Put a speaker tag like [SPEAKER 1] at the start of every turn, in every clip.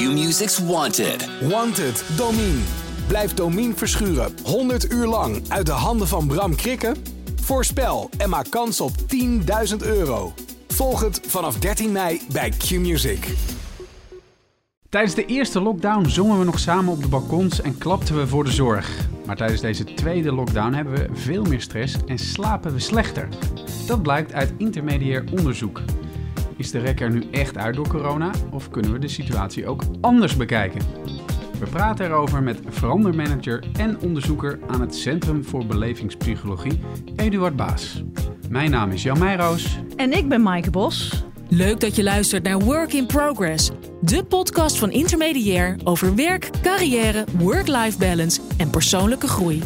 [SPEAKER 1] Q-Music's Wanted.
[SPEAKER 2] Wanted, Domine. Blijf Domine verschuren 100 uur lang uit de handen van Bram Krikken? Voorspel en maak kans op 10.000 euro. Volg het vanaf 13 mei bij Q-Music.
[SPEAKER 3] Tijdens de eerste lockdown zongen we nog samen op de balkons en klapten we voor de zorg. Maar tijdens deze tweede lockdown hebben we veel meer stress en slapen we slechter. Dat blijkt uit intermediair onderzoek. Is de rek er nu echt uit door corona of kunnen we de situatie ook anders bekijken? We praten erover met verandermanager en onderzoeker aan het Centrum voor Belevingspsychologie, Eduard Baas. Mijn naam is Jan Meijroos.
[SPEAKER 4] En ik ben Maaike Bos.
[SPEAKER 5] Leuk dat je luistert naar Work in Progress, de podcast van Intermediair over werk, carrière, work-life balance en persoonlijke groei.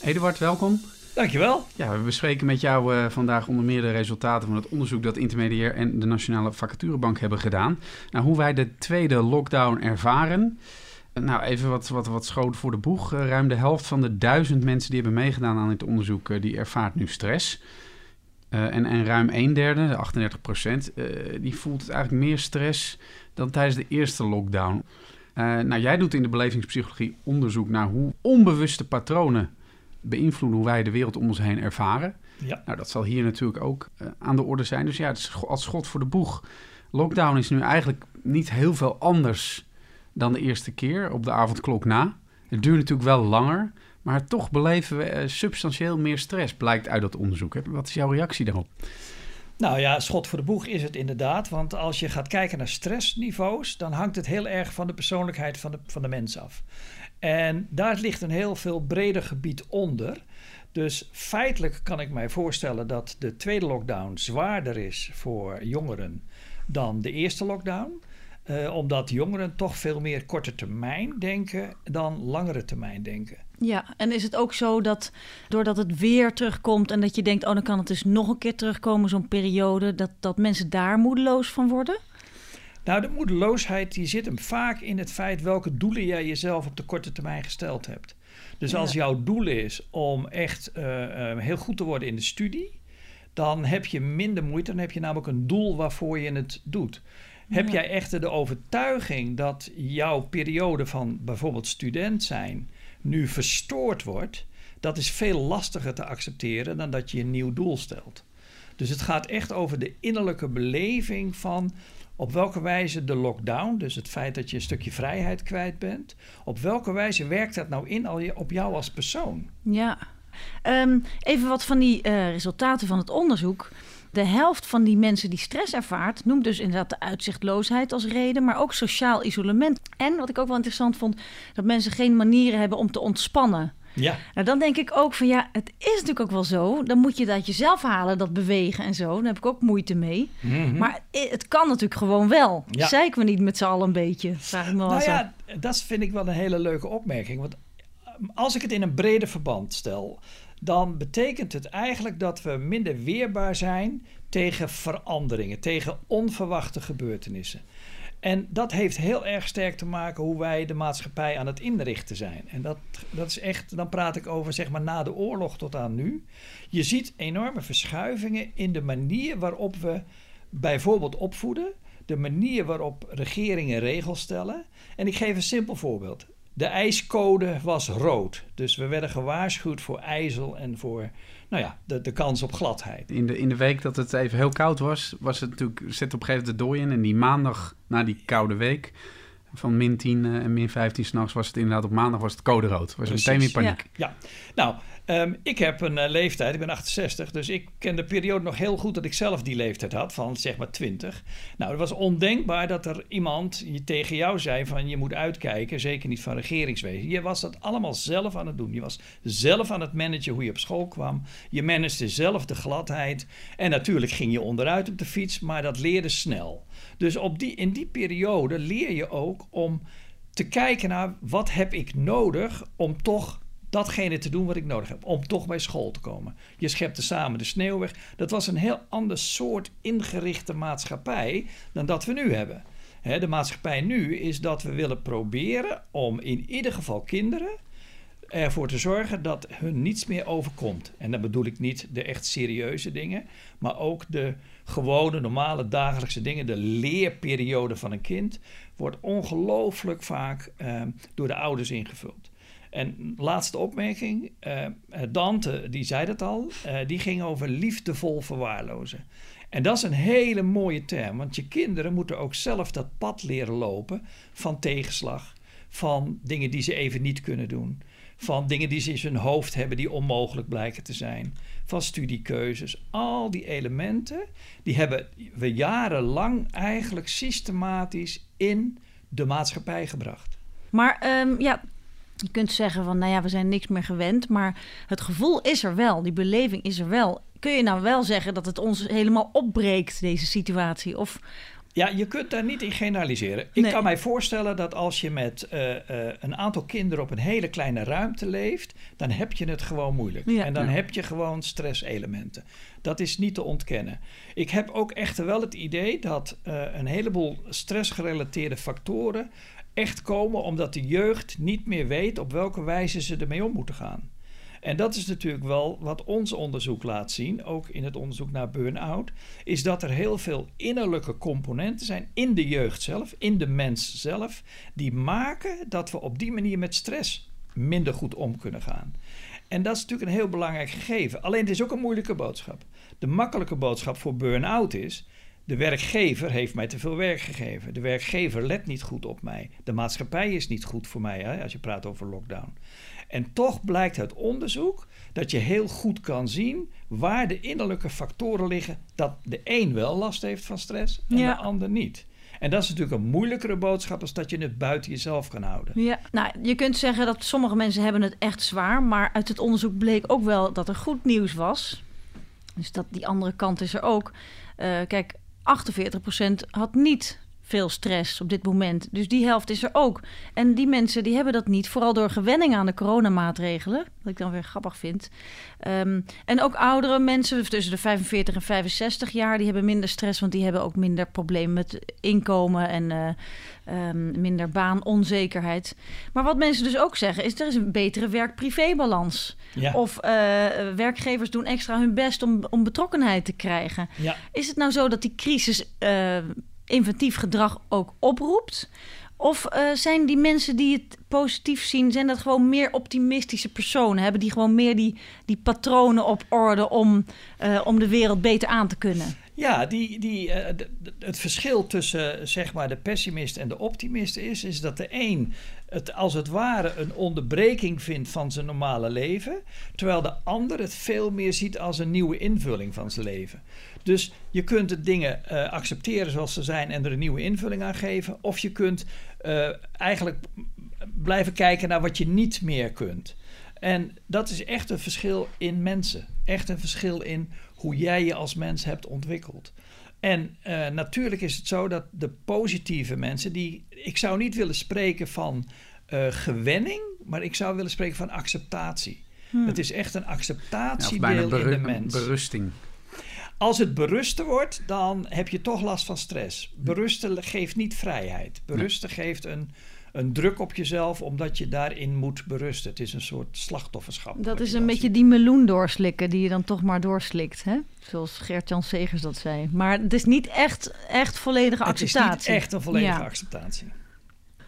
[SPEAKER 3] Eduard, welkom.
[SPEAKER 6] Dankjewel.
[SPEAKER 3] Ja, we bespreken met jou uh, vandaag onder meer de resultaten van het onderzoek dat Intermediair en de Nationale Vacaturebank hebben gedaan. Nou, hoe wij de tweede lockdown ervaren. Nou, even wat, wat, wat schoot voor de boeg. Uh, ruim de helft van de duizend mensen die hebben meegedaan aan dit onderzoek, die ervaart nu stress. en, en ruim een derde, de 38 procent, die voelt eigenlijk meer stress dan tijdens de eerste lockdown. nou, jij doet in de belevingspsychologie onderzoek naar hoe onbewuste patronen beïnvloeden hoe wij de wereld om ons heen ervaren.
[SPEAKER 6] Ja.
[SPEAKER 3] Nou, dat zal hier natuurlijk ook uh, aan de orde zijn. Dus ja, het is als schot voor de boeg. Lockdown is nu eigenlijk niet heel veel anders dan de eerste keer op de avondklok na. Het duurt natuurlijk wel langer, maar toch beleven we uh, substantieel meer stress, blijkt uit dat onderzoek. Wat is jouw reactie daarop?
[SPEAKER 6] Nou ja, schot voor de boeg is het inderdaad. Want als je gaat kijken naar stressniveaus, dan hangt het heel erg van de persoonlijkheid van de, van de mens af. En daar ligt een heel veel breder gebied onder. Dus feitelijk kan ik mij voorstellen dat de tweede lockdown zwaarder is voor jongeren dan de eerste lockdown. Uh, omdat jongeren toch veel meer korte termijn denken dan langere termijn denken.
[SPEAKER 4] Ja, en is het ook zo dat doordat het weer terugkomt en dat je denkt, oh dan kan het dus nog een keer terugkomen, zo'n periode, dat, dat mensen daar moedeloos van worden?
[SPEAKER 6] Nou, de moedeloosheid die zit hem vaak in het feit welke doelen jij jezelf op de korte termijn gesteld hebt. Dus ja. als jouw doel is om echt uh, uh, heel goed te worden in de studie, dan heb je minder moeite. Dan heb je namelijk een doel waarvoor je het doet. Ja. Heb jij echter de overtuiging dat jouw periode van bijvoorbeeld student zijn nu verstoord wordt, dat is veel lastiger te accepteren dan dat je een nieuw doel stelt. Dus het gaat echt over de innerlijke beleving van op welke wijze de lockdown, dus het feit dat je een stukje vrijheid kwijt bent, op welke wijze werkt dat nou in op jou als persoon?
[SPEAKER 4] Ja, um, even wat van die uh, resultaten van het onderzoek. De helft van die mensen die stress ervaart, noemt dus inderdaad de uitzichtloosheid als reden, maar ook sociaal isolement. En wat ik ook wel interessant vond, dat mensen geen manieren hebben om te ontspannen.
[SPEAKER 6] Ja.
[SPEAKER 4] Nou, dan denk ik ook van ja, het is natuurlijk ook wel zo. Dan moet je dat jezelf halen, dat bewegen en zo. Daar heb ik ook moeite mee.
[SPEAKER 6] Mhm.
[SPEAKER 4] Maar het kan natuurlijk gewoon wel.
[SPEAKER 6] Ja.
[SPEAKER 4] Zeiken we niet met z'n allen een beetje? Vraag ik me wel
[SPEAKER 6] Nou ja, dat vind ik wel een hele leuke opmerking. Want als ik het in een breder verband stel, dan betekent het eigenlijk dat we minder weerbaar zijn tegen veranderingen, tegen onverwachte gebeurtenissen. En dat heeft heel erg sterk te maken hoe wij de maatschappij aan het inrichten zijn. En dat, dat is echt, dan praat ik over zeg maar na de oorlog tot aan nu. Je ziet enorme verschuivingen in de manier waarop we bijvoorbeeld opvoeden, de manier waarop regeringen regels stellen. En ik geef een simpel voorbeeld. De ijscode was rood. Dus we werden gewaarschuwd voor ijzel en voor nou ja, de, de kans op gladheid.
[SPEAKER 3] In de, in de week dat het even heel koud was, was het natuurlijk, zet op een gegeven moment de dooi in. En die maandag na die koude week, van min 10 en min 15 s'nachts, was het inderdaad op maandag was het code rood. Was
[SPEAKER 6] Precies.
[SPEAKER 3] meteen weer paniek.
[SPEAKER 6] Ja, nou, um, ik heb een uh, leeftijd, ik ben 68, dus ik ken de periode nog heel goed dat ik zelf die leeftijd had, van zeg maar 20. Nou, het was ondenkbaar dat er iemand tegen jou zei van je moet uitkijken, zeker niet van regeringswezen. Je was dat allemaal zelf aan het doen. Je was zelf aan het managen hoe je op school kwam. Je managde zelf de gladheid. En natuurlijk ging je onderuit op de fiets, maar dat leerde snel. Dus op die, in die periode leer je ook om te kijken naar wat heb ik nodig om toch datgene te doen wat ik nodig heb. Om toch bij school te komen. Je schepte samen de sneeuw weg. Dat was een heel ander soort ingerichte maatschappij dan dat we nu hebben. de maatschappij nu is dat we willen proberen om in ieder geval kinderen ervoor te zorgen dat hun niets meer overkomt. En dan bedoel ik niet de echt serieuze dingen, maar ook de gewone, normale, dagelijkse dingen. De leerperiode van een kind wordt ongelooflijk vaak uh, door de ouders ingevuld. En laatste opmerking, uh, Dante, die zei dat al, uh, die ging over liefdevol verwaarlozen. En dat is een hele mooie term, want je kinderen moeten ook zelf dat pad leren lopen van tegenslag, van dingen die ze even niet kunnen doen, van dingen die ze in hun hoofd hebben die onmogelijk blijken te zijn, van studiekeuzes. Al die elementen, die hebben we jarenlang eigenlijk systematisch in de maatschappij gebracht.
[SPEAKER 4] Maar um, ja, je kunt zeggen van, nou ja, we zijn niks meer gewend, maar het gevoel is er wel, die beleving is er wel. Kun je nou wel zeggen dat het ons helemaal opbreekt, deze situatie? Of
[SPEAKER 6] ja, je kunt daar niet in generaliseren. Ik kan mij voorstellen dat als je met uh, uh, een aantal kinderen op een hele kleine ruimte leeft, dan heb je het gewoon moeilijk. Ja. En dan ja. heb je gewoon stresselementen. Dat is niet te ontkennen. Ik heb ook echter wel het idee dat uh, een heleboel stressgerelateerde factoren echt komen omdat de jeugd niet meer weet op welke wijze ze ermee om moeten gaan. En dat is natuurlijk wel wat ons onderzoek laat zien, ook in het onderzoek naar burn-out, is dat er heel veel innerlijke componenten zijn in de jeugd zelf, in de mens zelf, die maken dat we op die manier met stress minder goed om kunnen gaan. En dat is natuurlijk een heel belangrijk gegeven. Alleen het is ook een moeilijke boodschap. De makkelijke boodschap voor burn-out is. De werkgever heeft mij te veel werk gegeven. De werkgever let niet goed op mij. De maatschappij is niet goed voor mij hè, als je praat over lockdown. En toch blijkt uit onderzoek dat je heel goed kan zien waar de innerlijke factoren liggen dat de een wel last heeft van stress en
[SPEAKER 4] Ja.
[SPEAKER 6] de ander niet. En dat is natuurlijk een moeilijkere boodschap als dat je het buiten jezelf kan houden.
[SPEAKER 4] Ja, nou, je kunt zeggen dat sommige mensen hebben het echt zwaar, maar uit het onderzoek bleek ook wel dat er goed nieuws was. Dus dat die andere kant is er ook. Eh, kijk, 48% had niet veel stress op dit moment. Dus die helft is er ook. En die mensen die hebben dat niet, vooral door gewenning aan de coronamaatregelen, wat ik dan weer grappig vind. Ehm, en ook oudere mensen tussen de 45 en 65 jaar, die hebben minder stress, want die hebben ook minder problemen met inkomen en eh, ehm, minder baanonzekerheid. Maar wat mensen dus ook zeggen, is er is een betere werk-privé-balans.
[SPEAKER 6] Ja.
[SPEAKER 4] Of eh, werkgevers doen extra hun best om, om betrokkenheid te krijgen.
[SPEAKER 6] Ja.
[SPEAKER 4] Is het nou zo dat die crisis eh, inventief gedrag ook oproept? Of eh, zijn die mensen die het positief zien, zijn dat gewoon meer optimistische personen? Hebben die gewoon meer die, die patronen op orde om, eh, om de wereld beter aan te kunnen?
[SPEAKER 6] Ja, die, die, eh, het verschil tussen zeg maar de pessimist en de optimist is, is dat de een het als het ware een onderbreking vindt van zijn normale leven, terwijl de ander het veel meer ziet als een nieuwe invulling van zijn leven. Dus je kunt de dingen eh, accepteren zoals ze zijn en er een nieuwe invulling aan geven, of je kunt eh, eigenlijk blijven kijken naar wat je niet meer kunt. En dat is echt een verschil in mensen. Echt een verschil in hoe jij je als mens hebt ontwikkeld. En eh, natuurlijk is het zo dat de positieve mensen, die, ik zou niet willen spreken van eh, gewenning, maar ik zou willen spreken van acceptatie. Het is echt een acceptatiedeel
[SPEAKER 3] bijna
[SPEAKER 6] in de mens.
[SPEAKER 3] berusting.
[SPEAKER 6] Als het berusten wordt, dan heb je toch last van stress. Berusten geeft niet vrijheid. Berusten geeft een, een druk op jezelf, omdat je daarin moet berusten. Het is een soort slachtofferschap.
[SPEAKER 4] Dat is een beetje
[SPEAKER 6] ziet.
[SPEAKER 4] die meloen doorslikken die je dan toch maar doorslikt. Hè? Zoals Gert-Jan Segers dat zei. Maar het is niet echt, echt volledige
[SPEAKER 6] Het is
[SPEAKER 4] acceptatie.
[SPEAKER 6] niet echt een volledige
[SPEAKER 4] Ja.
[SPEAKER 6] acceptatie.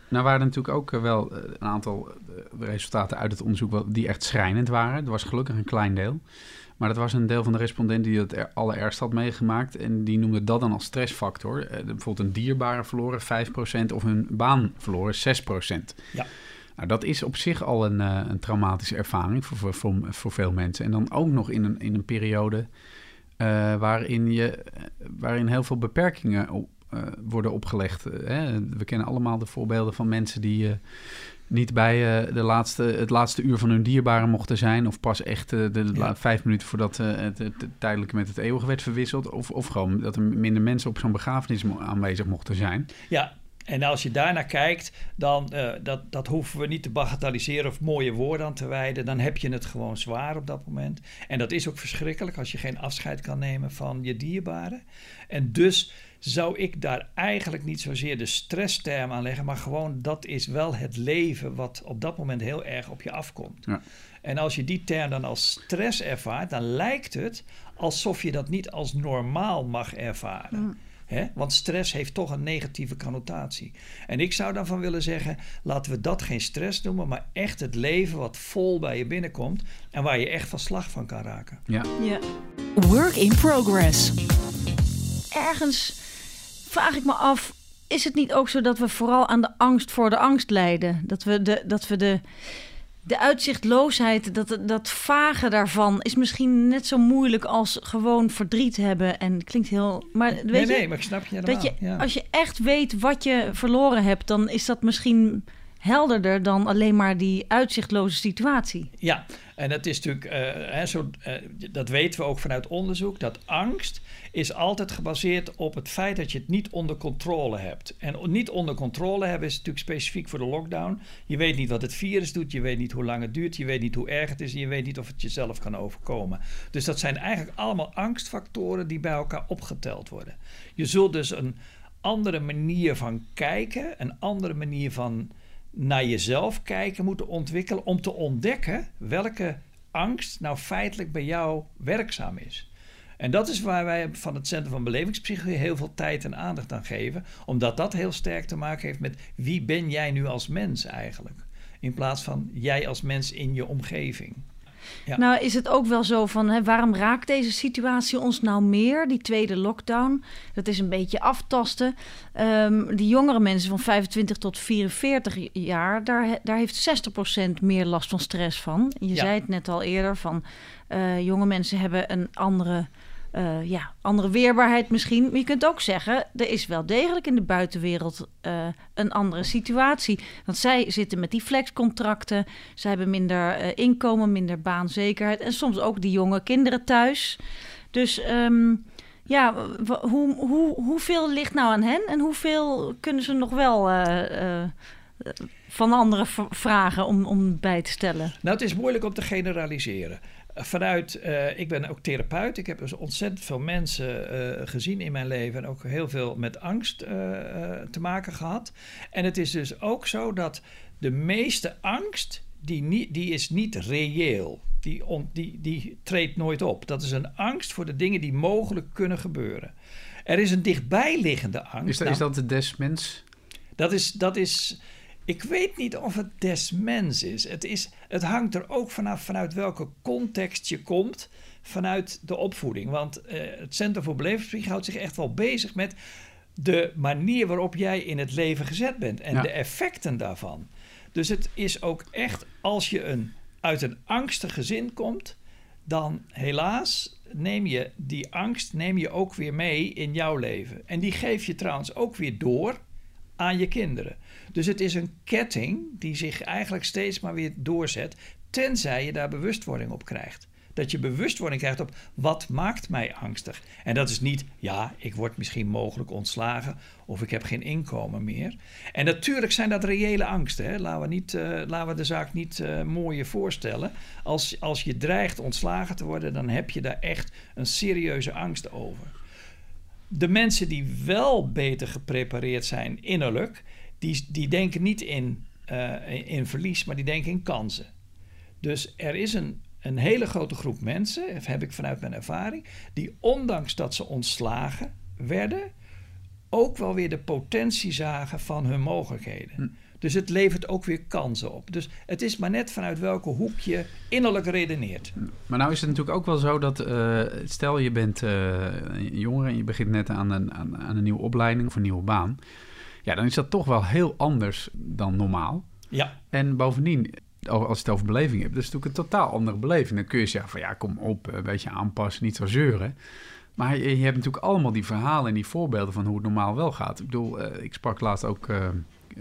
[SPEAKER 3] Nou waren er natuurlijk ook eh, wel eh, een aantal eh, resultaten uit het onderzoek die echt schrijnend waren. Er was gelukkig een klein deel. Maar dat was een deel van de respondenten die het er allerergst had meegemaakt. En die noemde dat dan als stressfactor. Eh, bijvoorbeeld een dierbare verloren 5% of hun baan verloren 6%.
[SPEAKER 6] Ja.
[SPEAKER 3] Nou, dat is op zich al een, eh, een traumatische ervaring voor, voor, voor, veel mensen. En dan ook nog in een, in een periode eh, waarin, je, waarin heel veel beperkingen op, worden opgelegd. Hè. We kennen allemaal de voorbeelden van mensen die niet bij eh, de laatste, het laatste uur van hun dierbaren mochten zijn. Of pas echt eh, de
[SPEAKER 6] Ja.
[SPEAKER 3] vijf minuten voordat eh, het, het tijdelijke met het eeuwige werd verwisseld. Of, of gewoon dat er minder mensen op zo'n begrafenis aanwezig mochten zijn.
[SPEAKER 6] Ja, En als je daarnaar kijkt, dan dat, dat hoeven we niet te bagatelliseren of mooie woorden aan te wijden. Dan heb je het gewoon zwaar op dat moment. En dat is ook verschrikkelijk als je geen afscheid kan nemen van je dierbaren. En dus zou ik daar eigenlijk niet zozeer de stressterm aan leggen, maar gewoon dat is wel het leven wat op dat moment heel erg op je afkomt. Ja. En als je die term dan als stress ervaart, dan lijkt het alsof je dat niet als normaal mag ervaren. Mm. Want stress heeft toch een negatieve connotatie. En ik zou dan van willen zeggen: laten we dat geen stress noemen, maar echt het leven wat vol bij je binnenkomt en waar je echt van slag van kan raken.
[SPEAKER 5] Ja. ja. Work in progress.
[SPEAKER 4] Ergens vraag ik me af. Is het niet ook zo dat we vooral aan de angst voor de angst lijden? Dat we de, dat we de, de uitzichtloosheid, dat, dat vage daarvan, is misschien net zo moeilijk als gewoon verdriet hebben. En klinkt heel. Maar weet
[SPEAKER 6] nee,
[SPEAKER 4] je,
[SPEAKER 6] nee, maar ik snap je helemaal.
[SPEAKER 4] Dat je, Als je echt weet wat je verloren hebt, dan is dat misschien helderder dan alleen maar die uitzichtloze situatie.
[SPEAKER 6] Ja, en dat is natuurlijk, uh, hè, zo, uh, dat weten we ook vanuit onderzoek, dat angst is altijd gebaseerd op het feit dat je het niet onder controle hebt. En niet onder controle hebben is natuurlijk specifiek voor de lockdown. Je weet niet wat het virus doet, je weet niet hoe lang het duurt, je weet niet hoe erg het is en je weet niet of het jezelf kan overkomen. Dus dat zijn eigenlijk allemaal angstfactoren die bij elkaar opgeteld worden. Je zult dus een andere manier van kijken, een andere manier van naar jezelf kijken moeten ontwikkelen om te ontdekken welke angst nou feitelijk bij jou werkzaam is. En dat is waar wij van het Centrum van Belevingspsychologie heel veel tijd en aandacht aan geven, omdat dat heel sterk te maken heeft met wie ben jij nu als mens eigenlijk, in plaats van jij als mens in je omgeving.
[SPEAKER 4] Nou, is het ook wel zo van hè, waarom raakt deze situatie ons nou meer? Die tweede lockdown, dat is een beetje aftasten. Um, die jongere mensen van 25 tot 44 jaar, daar, daar heeft 60% meer last van stress van. Je zei het net al eerder van uh, jonge mensen hebben een andere uh, ja, andere weerbaarheid misschien. Maar je kunt ook zeggen, er is wel degelijk in de buitenwereld uh, een andere situatie. Want zij zitten met die flexcontracten. Zij hebben minder uh, inkomen, minder baanzekerheid. En soms ook die jonge kinderen thuis. Dus um, ja, hoe, hoe, hoeveel ligt nou aan hen? En hoeveel kunnen ze nog wel van anderen vragen om, om bij te stellen?
[SPEAKER 6] Nou, het is moeilijk om te generaliseren vanuit, uh, ik ben ook therapeut. Ik heb dus ontzettend veel mensen uh, gezien in mijn leven en ook heel veel met angst uh, te maken gehad. En het is dus ook zo dat de meeste angst, die, niet, die is niet reëel. Die, on, die, die treedt nooit op. Dat is een angst voor de dingen die mogelijk kunnen gebeuren. Er is een dichtbijliggende angst.
[SPEAKER 3] Is dat, is dat de desmens?
[SPEAKER 6] Dat is, dat is ik weet niet of het des mens is. Het, is. het hangt er ook vanaf vanuit welke context je komt vanuit de opvoeding. Want uh, het Centrum voor Belevingspsychologie houdt zich echt wel bezig met de manier waarop jij in het leven gezet bent en de effecten daarvan. Dus het is ook echt als je een, uit een angstig gezin komt, dan helaas neem je die angst neem je ook weer mee in jouw leven. En die geef je trouwens ook weer door aan je kinderen. Dus het is een ketting die zich eigenlijk steeds maar weer doorzet, tenzij je daar bewustwording op krijgt. Dat je bewustwording krijgt op wat maakt mij angstig. En dat is niet, ja, ik word misschien mogelijk ontslagen of ik heb geen inkomen meer. En natuurlijk zijn dat reële angsten. Hè? Laten, we niet, uh, laten we de zaak niet uh, mooier voorstellen. Als, als je dreigt ontslagen te worden, dan heb je daar echt een serieuze angst over. De mensen die wel beter geprepareerd zijn innerlijk, die, die denken niet in, uh, in verlies, maar die denken in kansen. Dus er is een, een hele grote groep mensen, heb ik vanuit mijn ervaring, die ondanks dat ze ontslagen werden, ook wel weer de potentie zagen van hun mogelijkheden. Hm. Dus het levert ook weer kansen op. Dus het is maar net vanuit welke hoek je innerlijk redeneert. Hm.
[SPEAKER 3] Maar nou is het natuurlijk ook wel zo dat, uh, stel je bent uh, jongere en je begint net aan een, aan, aan, een nieuwe opleiding of een nieuwe baan. Ja, dan is dat toch wel heel anders dan normaal.
[SPEAKER 6] Ja.
[SPEAKER 3] En bovendien, als je het over beleving hebt, dat is natuurlijk een totaal andere beleving. Dan kun je zeggen van ja, kom op, een beetje aanpassen, niet zo zeuren. Maar je, je hebt natuurlijk allemaal die verhalen en die voorbeelden van hoe het normaal wel gaat. Ik bedoel, uh, ik sprak laatst ook uh,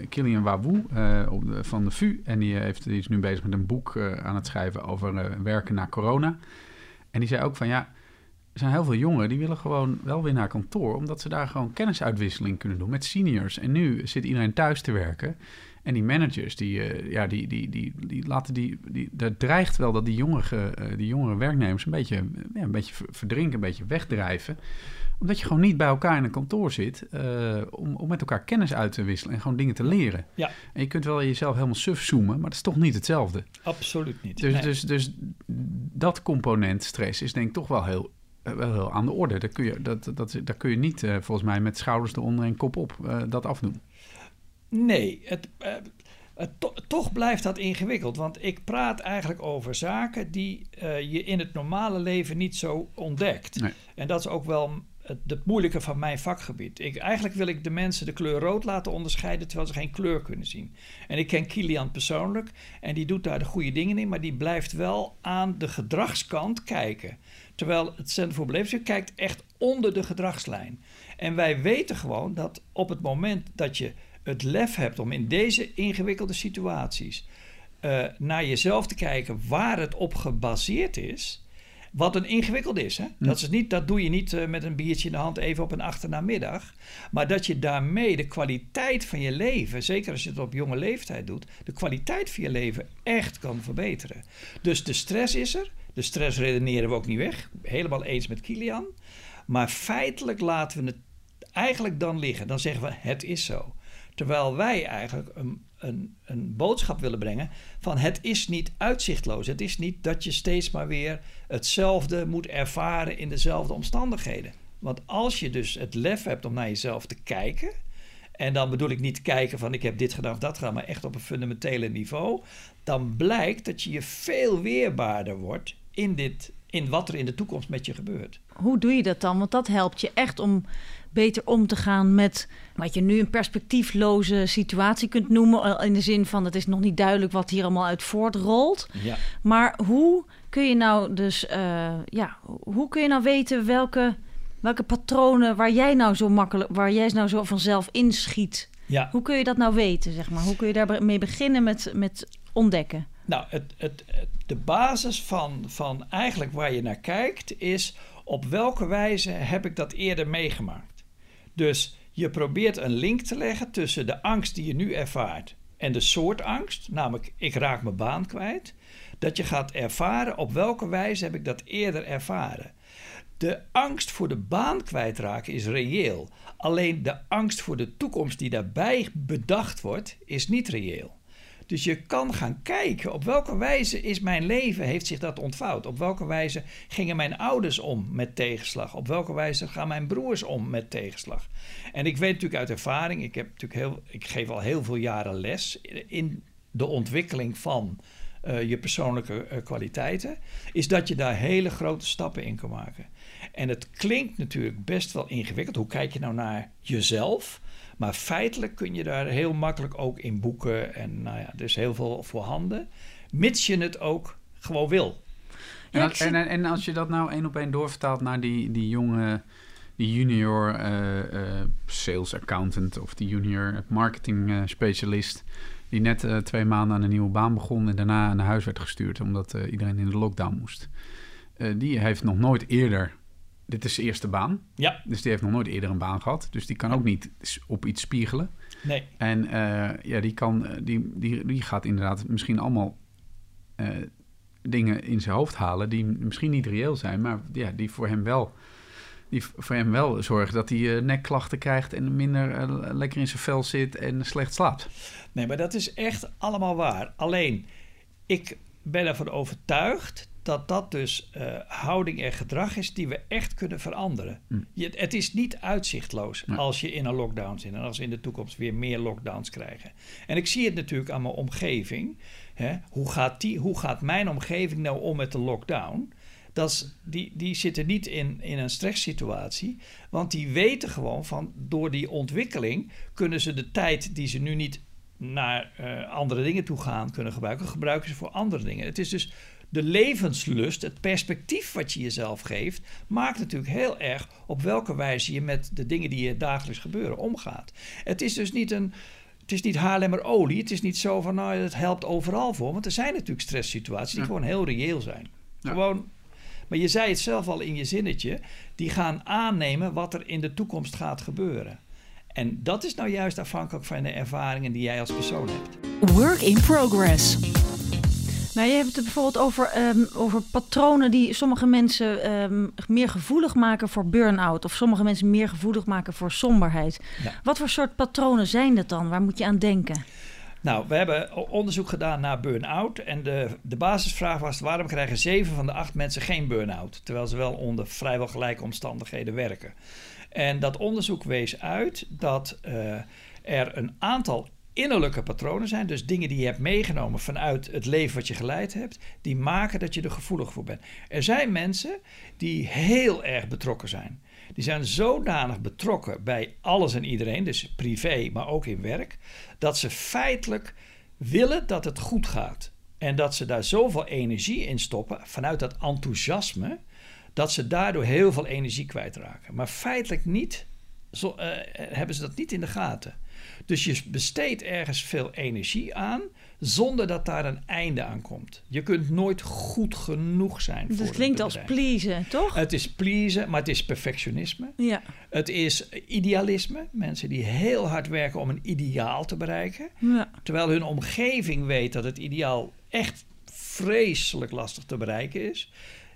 [SPEAKER 3] Kilian Wawoe uh, van de VU. En die, heeft, die is nu bezig met een boek aan het schrijven over werken na corona. En die zei ook van ja, zijn heel veel jongeren die willen gewoon wel weer naar kantoor, omdat ze daar gewoon kennisuitwisseling kunnen doen met seniors. En nu zit iedereen thuis te werken. En die managers, die, uh, ja, die, die, die, die laten die, die. Er dreigt wel dat die jongere, uh, die jongere werknemers een beetje, ja, een beetje verdrinken, een beetje wegdrijven. Omdat je gewoon niet bij elkaar in een kantoor zit uh, om, om met elkaar kennis uit te wisselen en gewoon dingen te leren.
[SPEAKER 6] Ja.
[SPEAKER 3] En je kunt wel jezelf helemaal suf zoomen, maar dat is toch niet hetzelfde.
[SPEAKER 6] Absoluut niet.
[SPEAKER 3] Dus,
[SPEAKER 6] Nee.
[SPEAKER 3] dus, dus dat component stress is denk ik toch wel heel, wel heel aan de orde. Dat kun je, dat, dat, daar kun je niet uh, volgens mij met schouders eronder en kop op uh, dat afdoen.
[SPEAKER 6] Nee, het, uh, het to toch blijft dat ingewikkeld. Want ik praat eigenlijk over zaken die je in het normale leven niet zo ontdekt.
[SPEAKER 3] Nee.
[SPEAKER 6] En dat is ook wel het, het, moeilijke van mijn vakgebied. Ik, eigenlijk wil ik de mensen de kleur rood laten onderscheiden terwijl ze geen kleur kunnen zien. En ik ken Kilian persoonlijk en die doet daar de goede dingen in, maar die blijft wel aan de gedragskant kijken. Terwijl het Centrum voor Beleving kijkt echt onder de gedragslijn. En wij weten gewoon dat op het moment dat je het lef hebt om in deze ingewikkelde situaties uh, naar jezelf te kijken waar het op gebaseerd is. Wat een ingewikkeld is. Hè? Dat, is niet, dat doe je niet uh, met een biertje in de hand even op een achternamiddag. Maar dat je daarmee de kwaliteit van je leven, zeker als je het op jonge leeftijd doet, de kwaliteit van je leven echt kan verbeteren. Dus de stress is er. De stress redeneren we ook niet weg. Helemaal eens met Kilian. Maar feitelijk laten we het eigenlijk dan liggen. Dan zeggen we het is zo. Terwijl wij eigenlijk een, een, een, boodschap willen brengen van het is niet uitzichtloos. Het is niet dat je steeds maar weer hetzelfde moet ervaren in dezelfde omstandigheden. Want als je dus het lef hebt om naar jezelf te kijken. En dan bedoel ik niet kijken van ik heb dit gedaan of dat gedaan, maar echt op een fundamentele niveau. Dan blijkt dat je je veel weerbaarder wordt in, dit, in wat er in de toekomst met je gebeurt.
[SPEAKER 4] Hoe doe je dat dan? Want dat helpt je echt om beter om te gaan met wat je nu een perspectiefloze situatie kunt noemen. In de zin van het is nog niet duidelijk wat hier allemaal uit voortrolt.
[SPEAKER 6] Ja.
[SPEAKER 4] Maar hoe kun je nou dus, uh, ja, hoe kun je nou weten welke, welke patronen waar jij nou zo makkelijk, waar jij nou zo vanzelf inschiet?
[SPEAKER 6] Ja.
[SPEAKER 4] Hoe kun je dat nou weten, zeg maar? Hoe kun je daarmee beginnen met, met ontdekken?
[SPEAKER 6] Nou, het, het, het, de basis van, van eigenlijk waar je naar kijkt is op welke wijze heb ik dat eerder meegemaakt. Dus je probeert een link te leggen tussen de angst die je nu ervaart en de soort angst, namelijk ik raak mijn baan kwijt, dat je gaat ervaren op welke wijze heb ik dat eerder ervaren. De angst voor de baan kwijtraken is reëel. Alleen de angst voor de toekomst die daarbij bedacht wordt, is niet reëel. Dus je kan gaan kijken op welke wijze is mijn leven, heeft zich dat ontvouwd? Op welke wijze gingen mijn ouders om met tegenslag? Op welke wijze gaan mijn broers om met tegenslag? En ik weet natuurlijk uit ervaring, ik, heb natuurlijk heel, ik geef al heel veel jaren les in de ontwikkeling van uh, je persoonlijke uh, kwaliteiten, is dat je daar hele grote stappen in kan maken. En het klinkt natuurlijk best wel ingewikkeld. Hoe kijk je nou naar jezelf? Maar feitelijk kun je daar heel makkelijk ook in boeken. En nou ja, er is heel veel voorhanden. Mits je het ook gewoon wil.
[SPEAKER 3] En, als, en, en als je dat nou één op één doorvertaalt naar die, die jonge, die junior uh, uh, sales accountant of die junior marketing uh, specialist. Die net twee maanden aan een nieuwe baan begon en daarna naar huis werd gestuurd omdat iedereen in de lockdown moest. die heeft nog nooit eerder dit is zijn eerste baan.
[SPEAKER 6] Ja.
[SPEAKER 3] Dus die heeft nog nooit eerder een baan gehad. Dus die kan ook niet op iets spiegelen.
[SPEAKER 6] Nee.
[SPEAKER 3] En uh, ja, die, kan, die, die, die gaat inderdaad misschien allemaal uh, dingen in zijn hoofd halen... die misschien niet reëel zijn, maar ja, die voor hem wel... Die voor hem wel zorgen dat hij uh, nekklachten krijgt en minder lekker in zijn vel zit en slecht slaapt.
[SPEAKER 6] Nee, maar dat is echt allemaal waar. Alleen, ik ben ervan overtuigd dat dat dus uh, houding en gedrag is die we echt kunnen veranderen.
[SPEAKER 3] Hm.
[SPEAKER 6] Je, het is niet uitzichtloos
[SPEAKER 3] Nee.
[SPEAKER 6] als je in een lockdown zit en als we in de toekomst weer meer lockdowns krijgen. En ik zie het natuurlijk aan mijn omgeving. Hè? Hoe, gaat die, hoe gaat mijn omgeving nou om met de lockdown? Dat is, die, die zitten niet in, in een stresssituatie, want die weten gewoon van door die ontwikkeling kunnen ze de tijd die ze nu niet naar uh, andere dingen toe gaan kunnen gebruiken, gebruiken ze voor andere dingen. Het is dus de levenslust, het perspectief wat je jezelf geeft, maakt natuurlijk heel erg op welke wijze je met de dingen die je dagelijks gebeuren omgaat. Het is dus niet een. Het is niet Haarlemmer olie. Het is niet zo van, nou, het helpt overal voor. Want er zijn natuurlijk stresssituaties die
[SPEAKER 3] Ja.
[SPEAKER 6] gewoon heel reëel zijn.
[SPEAKER 3] Ja.
[SPEAKER 6] Gewoon, Maar je zei het zelf al in je zinnetje. Die gaan aannemen wat er in de toekomst gaat gebeuren. En dat is nou juist afhankelijk van de ervaringen die jij als persoon hebt.
[SPEAKER 5] Work in progress.
[SPEAKER 4] Nou, je hebt het bijvoorbeeld over, ehm, over patronen die sommige mensen ehm, meer gevoelig maken voor burn-out. Of sommige mensen meer gevoelig maken voor somberheid.
[SPEAKER 6] Ja.
[SPEAKER 4] Wat voor soort patronen zijn dat dan? Waar moet je aan denken?
[SPEAKER 6] Nou, we hebben onderzoek gedaan naar burn-out. En de, de basisvraag was: waarom krijgen zeven van de acht mensen geen burn-out? Terwijl ze wel onder vrijwel gelijke omstandigheden werken. En dat onderzoek wees uit dat eh, er een aantal innerlijke patronen zijn. Dus dingen die je hebt meegenomen vanuit het leven wat je geleid hebt. Die maken dat je er gevoelig voor bent. Er zijn mensen die heel erg betrokken zijn. Die zijn zodanig betrokken bij alles en iedereen, dus privé, maar ook in werk, dat ze feitelijk willen dat het goed gaat. En dat ze daar zoveel energie in stoppen, vanuit dat enthousiasme, dat ze daardoor heel veel energie kwijtraken. Maar feitelijk niet, zo, eh, hebben ze dat niet in de gaten. Dus je besteedt ergens veel energie aan, zonder dat daar een einde aan komt. Je kunt nooit goed genoeg zijn. voor
[SPEAKER 4] Dat
[SPEAKER 6] het
[SPEAKER 4] klinkt als pleasen, toch?
[SPEAKER 6] Het is pleasen, maar het is perfectionisme.
[SPEAKER 4] Ja.
[SPEAKER 6] Het is idealisme. Mensen die heel hard werken om een ideaal te bereiken.
[SPEAKER 4] ja.
[SPEAKER 6] Terwijl hun omgeving weet dat het ideaal echt vreselijk lastig te bereiken is.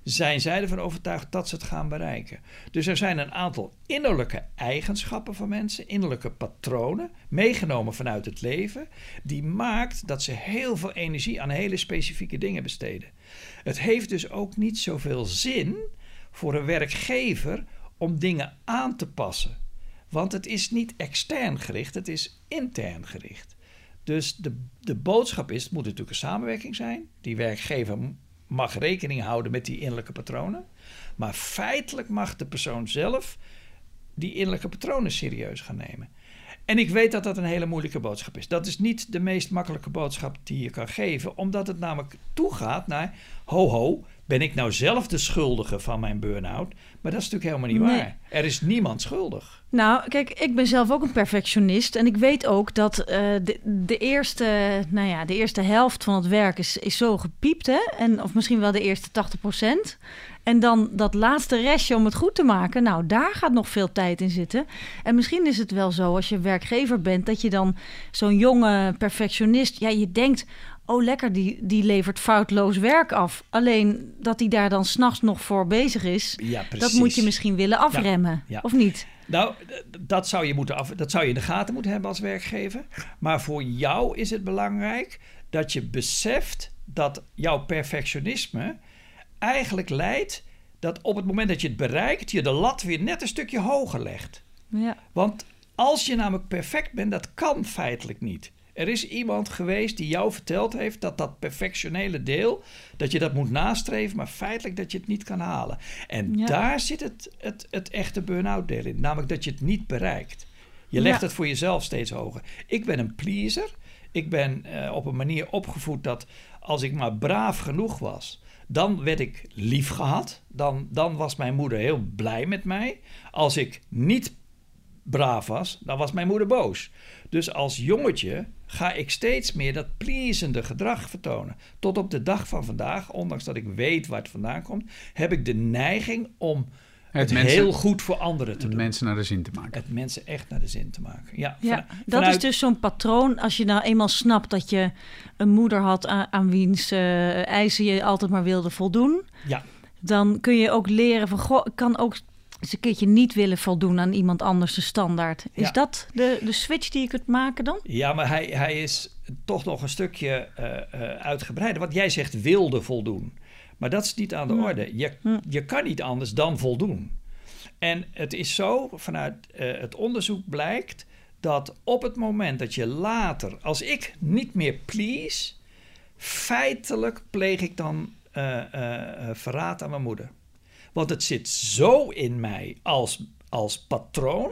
[SPEAKER 6] Zijn zij ervan overtuigd dat ze het gaan bereiken? Dus er zijn een aantal innerlijke eigenschappen van mensen, innerlijke patronen, meegenomen vanuit het leven, die maakt dat ze heel veel energie aan hele specifieke dingen besteden. Het heeft dus ook niet zoveel zin voor een werkgever om dingen aan te passen. Want het is niet extern gericht, het is intern gericht. Dus de, de boodschap is, het moet natuurlijk een samenwerking zijn. Die werkgever mag rekening houden met die innerlijke patronen. Maar feitelijk mag de persoon zelf die innerlijke patronen serieus gaan nemen. En ik weet dat dat een hele moeilijke boodschap is. Dat is niet de meest makkelijke boodschap die je kan geven, omdat het namelijk toegaat naar: ho ho, ben ik nou zelf de schuldige van mijn burn-out? Maar dat is natuurlijk helemaal niet
[SPEAKER 4] Nee.
[SPEAKER 6] waar. Er is niemand schuldig.
[SPEAKER 4] Nou, kijk, ik ben zelf ook een perfectionist. En ik weet ook dat eh, de, de, eerste, nou ja, de eerste helft van het werk is, is zo gepiept. Hè? En, of misschien wel de eerste 80% En dan dat laatste restje om het goed te maken. Nou, daar gaat nog veel tijd in zitten. En misschien is het wel zo als je werkgever bent... dat je dan zo'n jonge perfectionist... Ja, je denkt... Oh, lekker, die, die levert foutloos werk af. Alleen dat hij daar dan s'nachts nog voor bezig is...
[SPEAKER 6] Ja.
[SPEAKER 4] Dat moet je misschien willen afremmen,
[SPEAKER 6] ja.
[SPEAKER 4] of niet?
[SPEAKER 6] Nou, dat zou, je moeten af, dat zou je in de gaten moeten hebben als werkgever. Maar voor jou is het belangrijk dat je beseft dat jouw perfectionisme eigenlijk leidt dat op het moment dat je het bereikt, je de lat weer net een stukje hoger legt.
[SPEAKER 4] Ja.
[SPEAKER 6] Want als je namelijk perfect bent, dat kan feitelijk niet. Er is iemand geweest die jou verteld heeft dat dat perfectionele deel, dat je dat moet nastreven, maar feitelijk dat je het niet kan halen. En
[SPEAKER 4] Ja.
[SPEAKER 6] daar zit het, het, het echte burn-out deel in, namelijk dat je het niet bereikt. Je legt
[SPEAKER 4] Ja.
[SPEAKER 6] het voor jezelf steeds hoger. Ik ben een pleaser. Ik ben eh, op een manier opgevoed dat als ik maar braaf genoeg was, dan werd ik lief gehad. Dan, dan was mijn moeder heel blij met mij. Als ik niet braaf was, dan was mijn moeder boos. Dus als jongetje ga ik steeds meer dat pleasende gedrag vertonen. Tot op de dag van vandaag, ondanks dat ik weet waar het vandaan komt, heb ik de neiging om het,
[SPEAKER 3] mensen-
[SPEAKER 6] heel goed voor anderen te
[SPEAKER 3] Om
[SPEAKER 6] doen.
[SPEAKER 3] mensen naar de zin te maken.
[SPEAKER 6] Het mensen echt naar de zin te maken. Ja,
[SPEAKER 4] Ja,
[SPEAKER 6] van-
[SPEAKER 4] dat
[SPEAKER 6] vanuit-
[SPEAKER 4] is dus zo'n patroon. Als je nou eenmaal snapt dat je een moeder had aan, aan wiens eh, eisen je altijd maar wilde voldoen,
[SPEAKER 6] Ja,
[SPEAKER 4] dan kun je ook leren van, goh, ik kan ook eens een keertje niet willen voldoen aan iemand anders de standaard. Is
[SPEAKER 6] Ja.
[SPEAKER 4] dat de, de switch die je kunt maken dan?
[SPEAKER 6] ja maar hij, hij is toch nog een stukje eh, eh, uitgebreider. Want jij zegt wilde voldoen. Maar dat is niet aan de orde. Je, je kan niet anders dan voldoen. En het is zo, vanuit eh, het onderzoek blijkt dat op het moment dat je later, als ik niet meer please, feitelijk pleeg ik dan verraad aan mijn moeder. Want het zit zo in mij als, als patroon,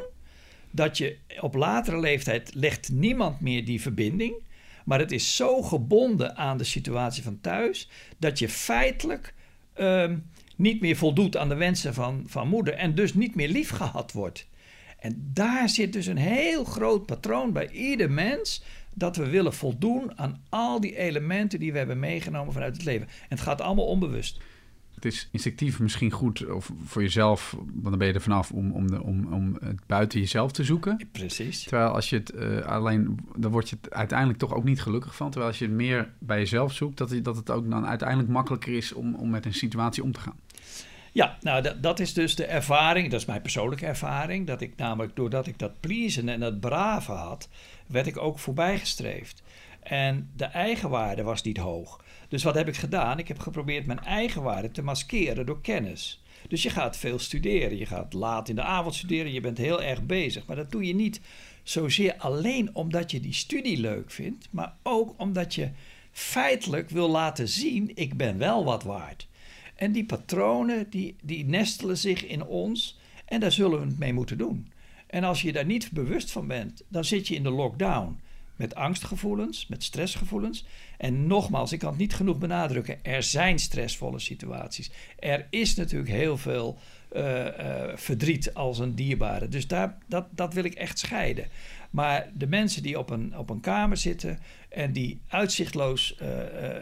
[SPEAKER 6] dat je op latere leeftijd legt niemand meer die verbinding. Maar het is zo gebonden aan de situatie van thuis, dat je feitelijk ehm, niet meer voldoet aan de wensen van, van moeder en dus niet meer lief gehad wordt. En daar zit dus een heel groot patroon bij ieder mens dat we willen voldoen aan al die elementen die we hebben meegenomen vanuit het leven. En het gaat allemaal onbewust.
[SPEAKER 3] Het is instinctief misschien goed of voor jezelf, want dan ben je er vanaf om, om, de, om, om het buiten jezelf te zoeken.
[SPEAKER 6] Precies.
[SPEAKER 3] Terwijl als je het uh, alleen, dan word je het uiteindelijk toch ook niet gelukkig van. Terwijl als je het meer bij jezelf zoekt, dat, dat het ook dan uiteindelijk makkelijker is om, om met een situatie om te gaan.
[SPEAKER 6] Ja, nou dat, dat is dus de ervaring, dat is mijn persoonlijke ervaring, dat ik namelijk doordat ik dat pleasen en dat braven had, werd ik ook voorbijgestreefd. En de eigenwaarde was niet hoog. Dus wat heb ik gedaan? Ik heb geprobeerd mijn eigenwaarde te maskeren door kennis. Dus je gaat veel studeren, je gaat laat in de avond studeren, je bent heel erg bezig. Maar dat doe je niet zozeer alleen omdat je die studie leuk vindt, maar ook omdat je feitelijk wil laten zien: ik ben wel wat waard. En die patronen die, die nestelen zich in ons en daar zullen we het mee moeten doen. En als je daar niet bewust van bent, dan zit je in de lockdown met angstgevoelens, met stressgevoelens. En nogmaals, ik kan het niet genoeg benadrukken, er zijn stressvolle situaties. Er is natuurlijk heel veel uh, uh, verdriet als een dierbare. Dus daar, dat, dat wil ik echt scheiden. Maar de mensen die op een, op een kamer zitten en die uitzichtloos uh,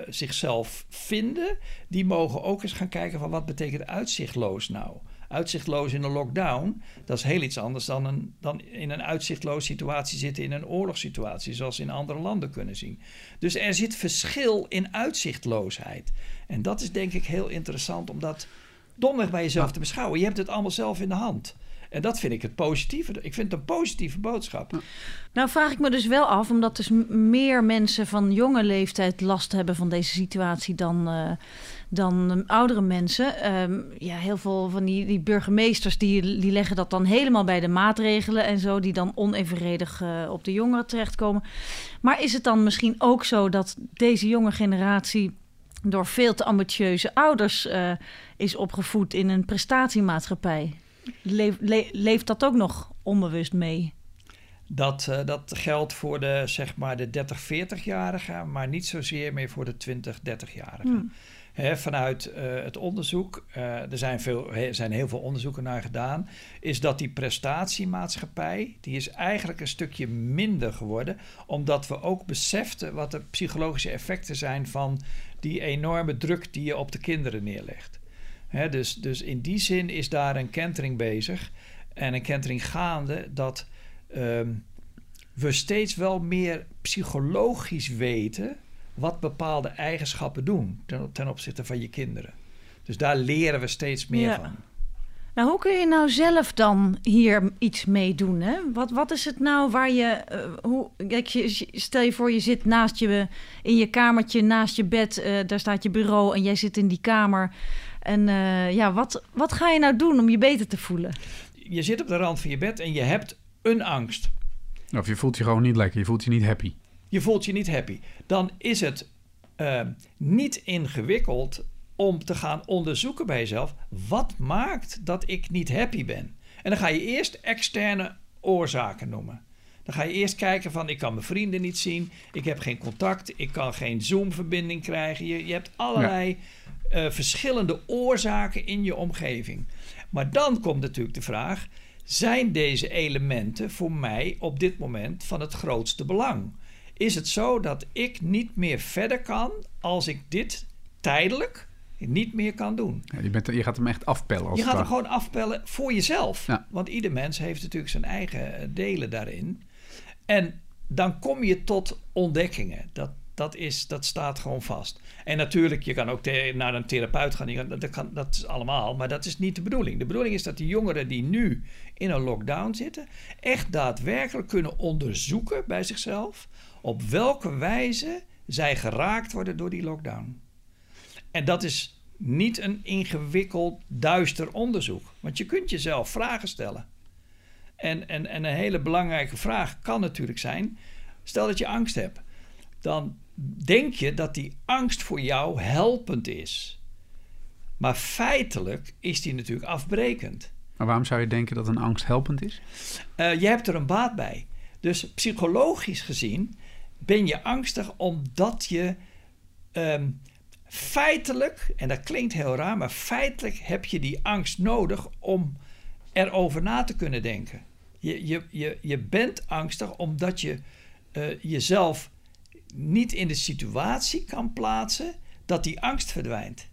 [SPEAKER 6] zichzelf vinden, die mogen ook eens gaan kijken van wat betekent uitzichtloos nou? Uitzichtloos in een lockdown, dat is heel iets anders dan, een, dan in een uitzichtloos situatie zitten in een oorlogssituatie, zoals in andere landen kunnen zien. Dus er zit verschil in uitzichtloosheid. En dat is denk ik heel interessant om dat domweg bij jezelf te beschouwen. Je hebt het allemaal zelf in de hand. En dat vind ik het positieve. Ik vind het een positieve boodschap.
[SPEAKER 4] Nou vraag ik me dus wel af, omdat dus meer mensen van jonge leeftijd last hebben van deze situatie dan, uh, dan oudere mensen. Um, ja, heel veel van die, die burgemeesters die, die leggen dat dan helemaal bij de maatregelen en zo, die dan onevenredig uh, op de jongeren terechtkomen. Maar is het dan misschien ook zo dat deze jonge generatie door veel te ambitieuze ouders is opgevoed in een prestatiemaatschappij? Leef, le, leeft dat ook nog onbewust mee?
[SPEAKER 6] Dat, uh, dat geldt voor de, zeg maar de 30, 40-jarigen, maar niet zozeer meer voor de 20, 30-jarigen. Hmm. He, vanuit uh, het onderzoek, uh, er zijn, veel, he, zijn heel veel onderzoeken naar gedaan, is dat die prestatiemaatschappij, die is eigenlijk een stukje minder geworden, omdat we ook beseften wat de psychologische effecten zijn van die enorme druk die je op de kinderen neerlegt. He, dus, dus in die zin is daar een kentering bezig en een kentering gaande dat um, we steeds wel meer psychologisch weten wat bepaalde eigenschappen doen ten, ten, opzichte van je kinderen. Dus daar leren we steeds meer ja. van.
[SPEAKER 4] Nou, hoe kun je nou zelf dan hier iets mee doen? Hè? Wat, wat is het nou waar je, uh, hoe, kijk, je, stel je voor je zit naast je, in je kamertje, naast je bed, uh, daar staat je bureau en jij zit in die kamer. En uh, ja, wat, wat ga je nou doen om je beter te voelen?
[SPEAKER 6] Je zit op de rand van je bed en je hebt een angst.
[SPEAKER 3] Of je voelt je gewoon niet lekker, je voelt je niet happy.
[SPEAKER 6] Je voelt je niet happy. Dan is het uh, niet ingewikkeld om te gaan onderzoeken bij jezelf: wat maakt dat ik niet happy ben? En dan ga je eerst externe oorzaken noemen. Dan ga je eerst kijken van ik kan mijn vrienden niet zien, ik heb geen contact, ik kan geen Zoom-verbinding krijgen. Je, je hebt allerlei ja. Uh, verschillende oorzaken in je omgeving. Maar dan komt natuurlijk de vraag: zijn deze elementen voor mij op dit moment van het grootste belang? Is het zo dat ik niet meer verder kan als ik dit tijdelijk niet meer kan doen?
[SPEAKER 3] Ja, je, bent, je, gaat hem echt afpellen. Als
[SPEAKER 6] je gaat hem gewoon afpellen voor jezelf. Ja. Want ieder mens heeft natuurlijk zijn eigen delen daarin. En dan kom je tot ontdekkingen. Dat, dat, is, dat staat gewoon vast. En natuurlijk, je kan ook naar een therapeut gaan. Dat, kan, dat is allemaal, maar dat is niet de bedoeling. De bedoeling is dat die jongeren die nu in een lockdown zitten... echt daadwerkelijk kunnen onderzoeken bij zichzelf... op welke wijze zij geraakt worden door die lockdown. En dat is niet een ingewikkeld, duister onderzoek. Want je kunt jezelf vragen stellen. En, en, en een hele belangrijke vraag kan natuurlijk zijn: stel dat je angst hebt, dan denk je dat die angst voor jou helpend is. Maar feitelijk is die natuurlijk afbrekend.
[SPEAKER 3] Maar waarom zou je denken dat een angst helpend is?
[SPEAKER 6] Uh, je hebt er een baat bij. Dus psychologisch gezien ben je angstig omdat je um, feitelijk, en dat klinkt heel raar, maar feitelijk heb je die angst nodig om erover na te kunnen denken. Je, je, je, je bent angstig omdat je uh, jezelf niet in de situatie kan plaatsen dat die angst verdwijnt.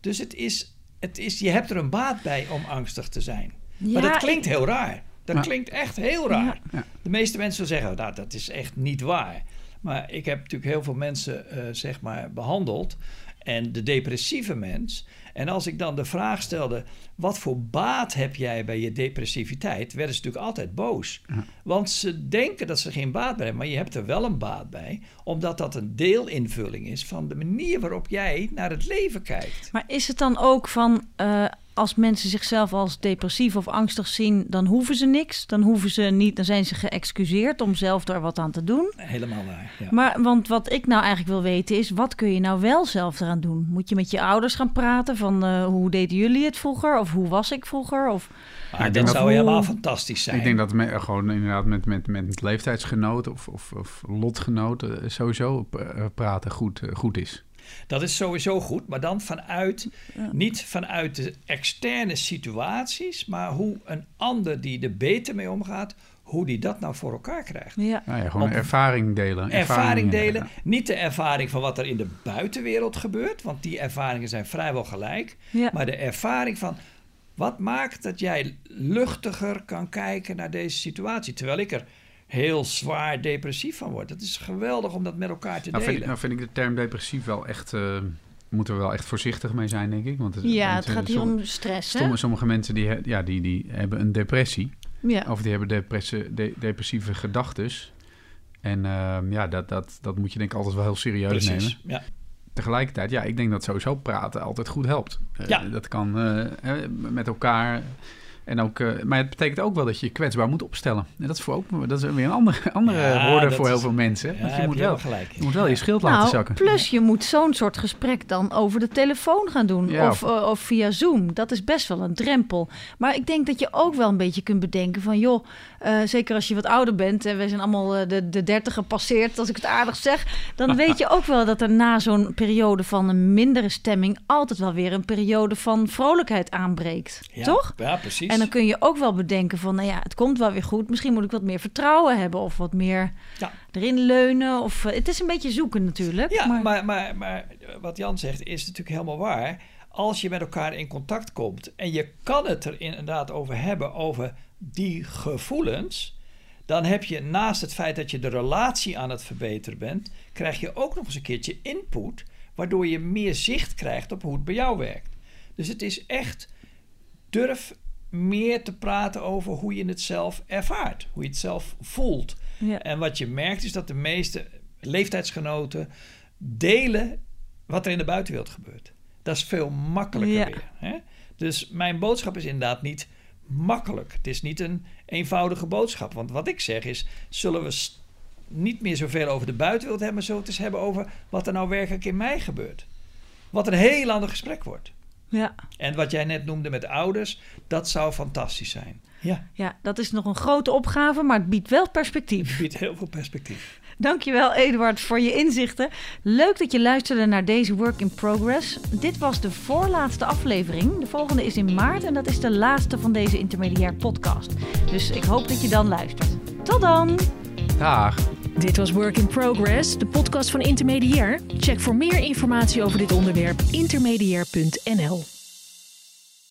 [SPEAKER 6] Dus het is, het is, je hebt er een baat bij om angstig te zijn.
[SPEAKER 4] Ja,
[SPEAKER 6] maar dat klinkt heel raar. Dat klinkt echt heel raar.
[SPEAKER 3] Ja.
[SPEAKER 6] De meeste mensen zullen zeggen, nou, dat is echt niet waar. Maar ik heb natuurlijk heel veel mensen eh, zeg maar behandeld. En de depressieve mens. En als ik dan de vraag stelde, wat voor baat heb jij bij je depressiviteit? Werden ze natuurlijk altijd boos. Want ze denken dat ze geen baat bij hebben. Maar je hebt er wel een baat bij. Omdat dat een deelinvulling is van de manier waarop jij naar het leven kijkt.
[SPEAKER 4] Maar is het dan ook van eh, als mensen zichzelf als depressief of angstig zien, dan hoeven ze niks, dan hoeven ze niet, dan zijn ze geëxcuseerd om zelf daar wat aan te doen.
[SPEAKER 6] Helemaal waar. Ja.
[SPEAKER 4] Maar want wat ik nou eigenlijk wil weten is, wat kun je nou wel zelf eraan doen? Moet je met je ouders gaan praten van eh, hoe deden jullie het vroeger of hoe was ik vroeger? Of
[SPEAKER 3] denk
[SPEAKER 6] dat
[SPEAKER 3] dat-
[SPEAKER 6] zou helemaal fantastisch zijn.
[SPEAKER 3] Ik denk dat me, gewoon inderdaad met, met, met leeftijdsgenoten of, of, of lotgenoten eh, sowieso eh, praten goed, goed is.
[SPEAKER 6] Dat is sowieso goed, maar dan vanuit, niet vanuit de externe situaties, maar hoe een ander die er beter mee omgaat, hoe die dat nou voor elkaar krijgt.
[SPEAKER 4] ja,
[SPEAKER 3] Nou ja, gewoon
[SPEAKER 6] Op-
[SPEAKER 3] ervaring delen.
[SPEAKER 6] Ervaring delen, niet de ervaring van wat er in de buitenwereld gebeurt, want die ervaringen zijn vrijwel gelijk,
[SPEAKER 4] ja.
[SPEAKER 6] maar de ervaring van wat maakt dat jij luchtiger kan kijken naar deze situatie, terwijl ik er heel zwaar depressief van word. Het is geweldig om dat met elkaar te
[SPEAKER 3] Nou
[SPEAKER 6] delen.
[SPEAKER 3] vind, ik, nou vind ik de term depressief wel echt... eh moeten we wel echt voorzichtig mee zijn, denk ik. Want het,
[SPEAKER 4] ja, het gaat hier om stress, hè?
[SPEAKER 3] Sommige, sommige mensen die, ja, die, die hebben een depressie.
[SPEAKER 4] Ja.
[SPEAKER 3] Of die hebben depressie, de- depressieve gedachtes. En ehm, ja, dat, dat, dat moet je denk ik altijd wel heel serieus nemen.
[SPEAKER 6] Precies. Ja.
[SPEAKER 3] Tegelijkertijd, ja, ik denk dat sowieso praten altijd goed helpt. Eh,
[SPEAKER 6] Ja.
[SPEAKER 3] Dat kan eh, eh, met elkaar. En ook, eh, maar het betekent ook wel dat je je kwetsbaar moet opstellen. En dat is, voor ook, dat is weer een andere, andere
[SPEAKER 6] Ja,
[SPEAKER 3] woorden voor heel veel mensen.
[SPEAKER 6] Ja,
[SPEAKER 3] je moet,
[SPEAKER 6] je
[SPEAKER 3] wel,
[SPEAKER 6] gelijk.
[SPEAKER 3] je moet wel je schild laten
[SPEAKER 4] Nou,
[SPEAKER 3] zakken.
[SPEAKER 4] plus je moet zo'n soort gesprek dan over de telefoon gaan doen.
[SPEAKER 3] Ja,
[SPEAKER 4] of,
[SPEAKER 3] of-
[SPEAKER 4] eh, of via Zoom. Dat is best wel een drempel. Maar ik denk dat je ook wel een beetje kunt bedenken van... joh, eh, zeker als je wat ouder bent... en wij zijn allemaal eh, de, de dertig gepasseerd, als ik het aardig zeg... dan weet je ook wel dat er na zo'n periode van een mindere stemming... altijd wel weer een periode van vrolijkheid aanbreekt.
[SPEAKER 6] Ja,
[SPEAKER 4] Toch?
[SPEAKER 6] Ja, precies.
[SPEAKER 4] En dan kun je ook wel bedenken van, nou ja, het komt wel weer goed. Misschien moet ik wat meer vertrouwen hebben of wat meer
[SPEAKER 6] Ja.
[SPEAKER 4] erin leunen. Of, eh, het is een beetje zoeken natuurlijk.
[SPEAKER 6] Ja,
[SPEAKER 4] maar,
[SPEAKER 6] maar, maar, maar, wat Jan zegt is natuurlijk helemaal waar. Als je met elkaar in contact komt en je kan het er inderdaad over hebben, over die gevoelens, dan heb je naast het feit dat je de relatie aan het verbeteren bent, krijg je ook nog eens een keertje input, waardoor je meer zicht krijgt op hoe het bij jou werkt. Dus het is echt durf meer te praten over hoe je het zelf ervaart, hoe je het zelf voelt.
[SPEAKER 4] ja.
[SPEAKER 6] En wat je merkt is dat de meeste leeftijdsgenoten delen wat er in de buitenwereld gebeurt. Dat is veel makkelijker
[SPEAKER 4] Ja.
[SPEAKER 6] weer. Hè? Dus mijn boodschap is inderdaad niet makkelijk. Het is niet een eenvoudige boodschap. Want wat ik zeg is, zullen we niet meer zoveel over de buitenwereld hebben, maar zullen we het eens hebben over wat er nou werkelijk in mij gebeurt. Wat een heel ander gesprek wordt.
[SPEAKER 4] Ja.
[SPEAKER 6] En wat jij net noemde met ouders, dat zou fantastisch zijn. Ja,
[SPEAKER 4] ja, dat is nog een grote opgave, maar het biedt wel perspectief.
[SPEAKER 6] het biedt heel veel perspectief.
[SPEAKER 4] Dankjewel Eduard voor je inzichten. Leuk dat je luisterde naar deze Work in Progress. Dit was de voorlaatste aflevering. De volgende is in maart en dat is de laatste van deze intermediair podcast. Dus ik hoop dat je dan luistert. Tot dan!
[SPEAKER 3] Dag.
[SPEAKER 5] Dit was Work in Progress, de podcast van Intermediair. Check voor meer informatie over dit onderwerp intermediair.nl.